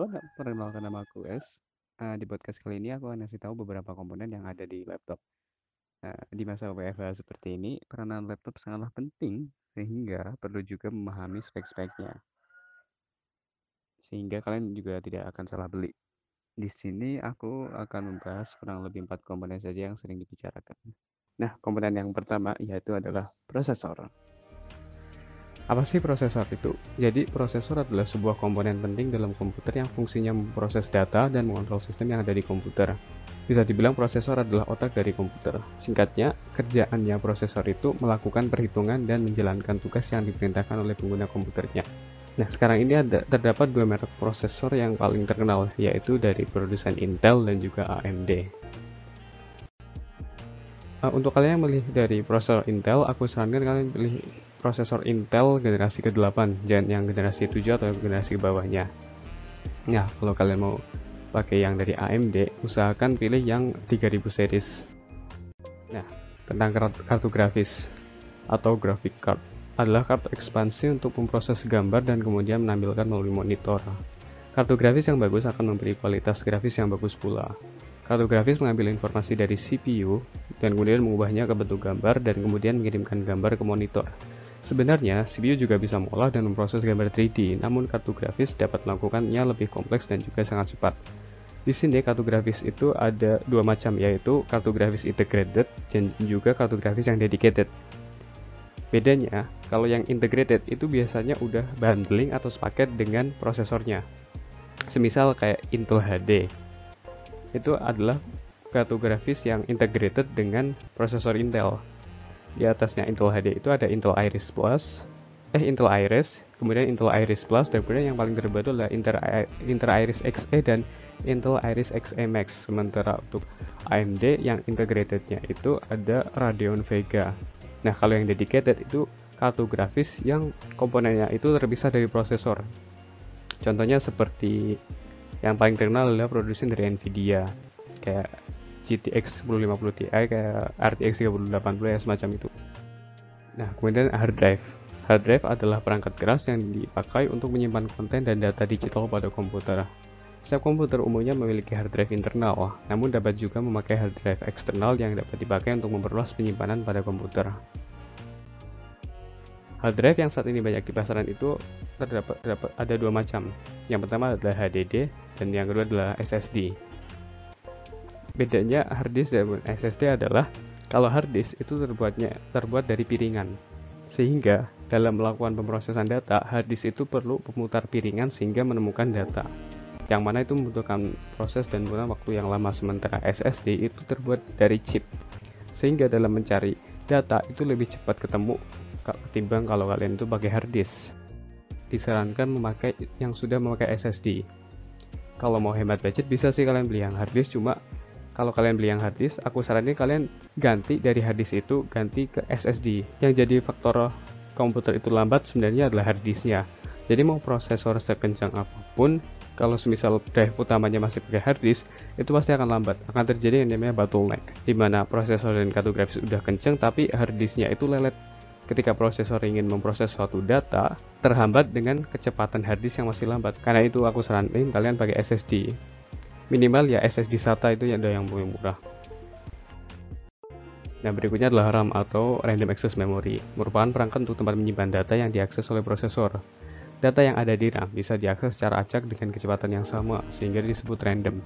Halo, perkenalkan nama aku S. Uh, di podcast kali ini aku akan kasih tahu beberapa komponen yang ada di laptop. Nah, di masa WFH seperti ini, peranan laptop sangatlah penting sehingga perlu juga memahami spek-speknya. Sehingga kalian juga tidak akan salah beli. Di sini aku akan membahas kurang lebih empat komponen saja yang sering dibicarakan. Nah, komponen yang pertama yaitu adalah prosesor. Apa sih prosesor itu? Jadi, prosesor adalah sebuah komponen penting dalam komputer yang fungsinya memproses data dan mengontrol sistem yang ada di komputer. Bisa dibilang prosesor adalah otak dari komputer. Singkatnya, kerjaannya prosesor itu melakukan perhitungan dan menjalankan tugas yang diperintahkan oleh pengguna komputernya. Nah, sekarang ini ada terdapat dua merek prosesor yang paling terkenal, yaitu dari produsen Intel dan juga AMD. Uh, eh, untuk kalian yang memilih dari prosesor Intel, aku sarankan kalian pilih prosesor Intel generasi ke-8 jangan yang generasi 7 atau generasi bawahnya. Nah kalau kalian mau pakai yang dari AMD usahakan pilih yang 3000 series. Nah tentang kartu grafis atau graphic card adalah kartu ekspansi untuk memproses gambar dan kemudian menampilkan melalui monitor. Kartu grafis yang bagus akan memberi kualitas grafis yang bagus pula. Kartu grafis mengambil informasi dari CPU dan kemudian mengubahnya ke bentuk gambar dan kemudian mengirimkan gambar ke monitor. Sebenarnya, CPU juga bisa mengolah dan memproses gambar 3D, namun kartu grafis dapat melakukannya lebih kompleks dan juga sangat cepat. Di sini kartu grafis itu ada dua macam, yaitu kartu grafis integrated dan juga kartu grafis yang dedicated. Bedanya, kalau yang integrated itu biasanya udah bundling atau sepaket dengan prosesornya. Semisal kayak Intel HD. Itu adalah kartu grafis yang integrated dengan prosesor Intel di atasnya Intel HD itu ada Intel Iris Plus. Eh Intel Iris kemudian Intel Iris Plus dan kemudian yang paling terbaru adalah Intel, Intel Iris Xe dan Intel Iris Xe Max. Sementara untuk AMD yang integratednya itu ada Radeon Vega. Nah kalau yang dedicated itu kartu grafis yang komponennya itu terpisah dari prosesor. Contohnya seperti yang paling terkenal adalah produsen dari Nvidia. Kayak GTX 1050 Ti kayak RTX 3080 ya semacam itu nah kemudian hard drive hard drive adalah perangkat keras yang dipakai untuk menyimpan konten dan data digital pada komputer setiap komputer umumnya memiliki hard drive internal, namun dapat juga memakai hard drive eksternal yang dapat dipakai untuk memperluas penyimpanan pada komputer. Hard drive yang saat ini banyak di pasaran itu terdapat, terdapat ada dua macam. Yang pertama adalah HDD dan yang kedua adalah SSD. Bedanya hard disk dan SSD adalah kalau hard disk itu terbuatnya terbuat dari piringan. Sehingga dalam melakukan pemrosesan data, hard disk itu perlu pemutar piringan sehingga menemukan data. Yang mana itu membutuhkan proses dan guna waktu yang lama sementara SSD itu terbuat dari chip. Sehingga dalam mencari data itu lebih cepat ketemu ketimbang kalau kalian itu pakai hard disk. Disarankan memakai yang sudah memakai SSD. Kalau mau hemat budget bisa sih kalian beli yang hard disk cuma kalau kalian beli yang harddisk, aku saranin kalian ganti dari harddisk itu ganti ke SSD. Yang jadi faktor komputer itu lambat sebenarnya adalah harddisknya. Jadi mau prosesor sekencang apa pun, kalau semisal drive utamanya masih pakai harddisk, itu pasti akan lambat. Akan terjadi yang namanya bottleneck, di mana prosesor dan kartu grafis udah kencang tapi harddisknya itu lelet. Ketika prosesor ingin memproses suatu data, terhambat dengan kecepatan harddisk yang masih lambat. Karena itu aku saranin kalian pakai SSD minimal ya SSD SATA itu yang ada yang murah Nah berikutnya adalah RAM atau Random Access Memory, merupakan perangkat untuk tempat menyimpan data yang diakses oleh prosesor. Data yang ada di RAM bisa diakses secara acak dengan kecepatan yang sama, sehingga disebut random.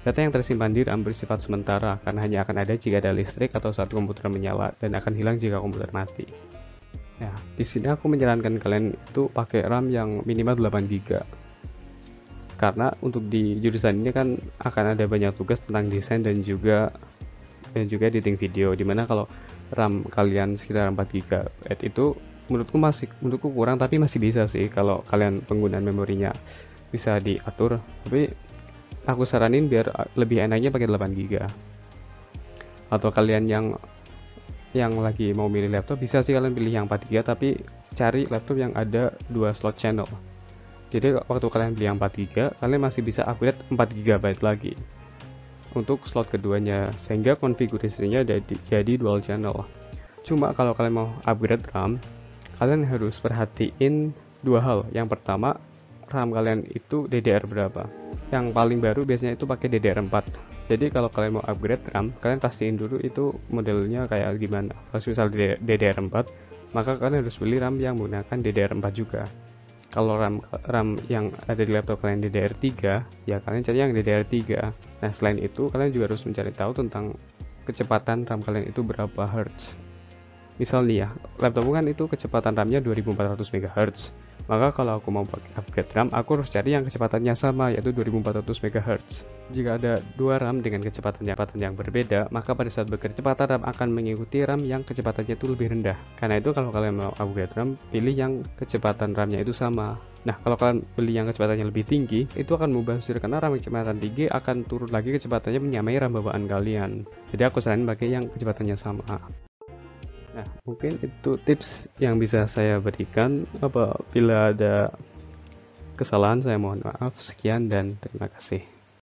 Data yang tersimpan di RAM bersifat sementara, karena hanya akan ada jika ada listrik atau saat komputer menyala, dan akan hilang jika komputer mati. Nah, di sini aku menyarankan kalian itu pakai RAM yang minimal 8 GB karena untuk di jurusan ini kan akan ada banyak tugas tentang desain dan juga dan juga editing video. Di mana kalau RAM kalian sekitar 4 GB itu menurutku masih menurutku kurang tapi masih bisa sih kalau kalian penggunaan memorinya bisa diatur. Tapi aku saranin biar lebih enaknya pakai 8 GB atau kalian yang yang lagi mau milih laptop bisa sih kalian pilih yang 4 GB tapi cari laptop yang ada dua slot channel jadi waktu kalian beli yang 4 GB kalian masih bisa upgrade 4 GB lagi. Untuk slot keduanya sehingga konfigurasinya jadi, jadi dual channel. Cuma kalau kalian mau upgrade RAM kalian harus perhatiin dua hal. Yang pertama RAM kalian itu DDR berapa. Yang paling baru biasanya itu pakai DDR4 jadi kalau kalian mau upgrade RAM kalian pastiin dulu itu modelnya kayak gimana. Kalau misal DDR4 maka kalian harus beli RAM yang menggunakan DDR4 juga kalau RAM RAM yang ada di laptop kalian DDR3 ya kalian cari yang DDR3 nah selain itu kalian juga harus mencari tahu tentang kecepatan RAM kalian itu berapa Hz misal nih ya laptop kan itu kecepatan RAM-nya 2400 MHz maka kalau aku mau pakai upgrade RAM aku harus cari yang kecepatannya sama yaitu 2400 MHz jika ada dua RAM dengan kecepatan yang berbeda maka pada saat berkecepatan RAM akan mengikuti RAM yang kecepatannya itu lebih rendah karena itu kalau kalian mau upgrade RAM pilih yang kecepatan RAM-nya itu sama Nah, kalau kalian beli yang kecepatannya lebih tinggi, itu akan mubazir karena RAM kecepatan tinggi akan turun lagi kecepatannya menyamai RAM bawaan kalian. Jadi aku saranin pakai yang kecepatannya sama. Nah, mungkin itu tips yang bisa saya berikan. Apabila ada kesalahan, saya mohon maaf. Sekian dan terima kasih.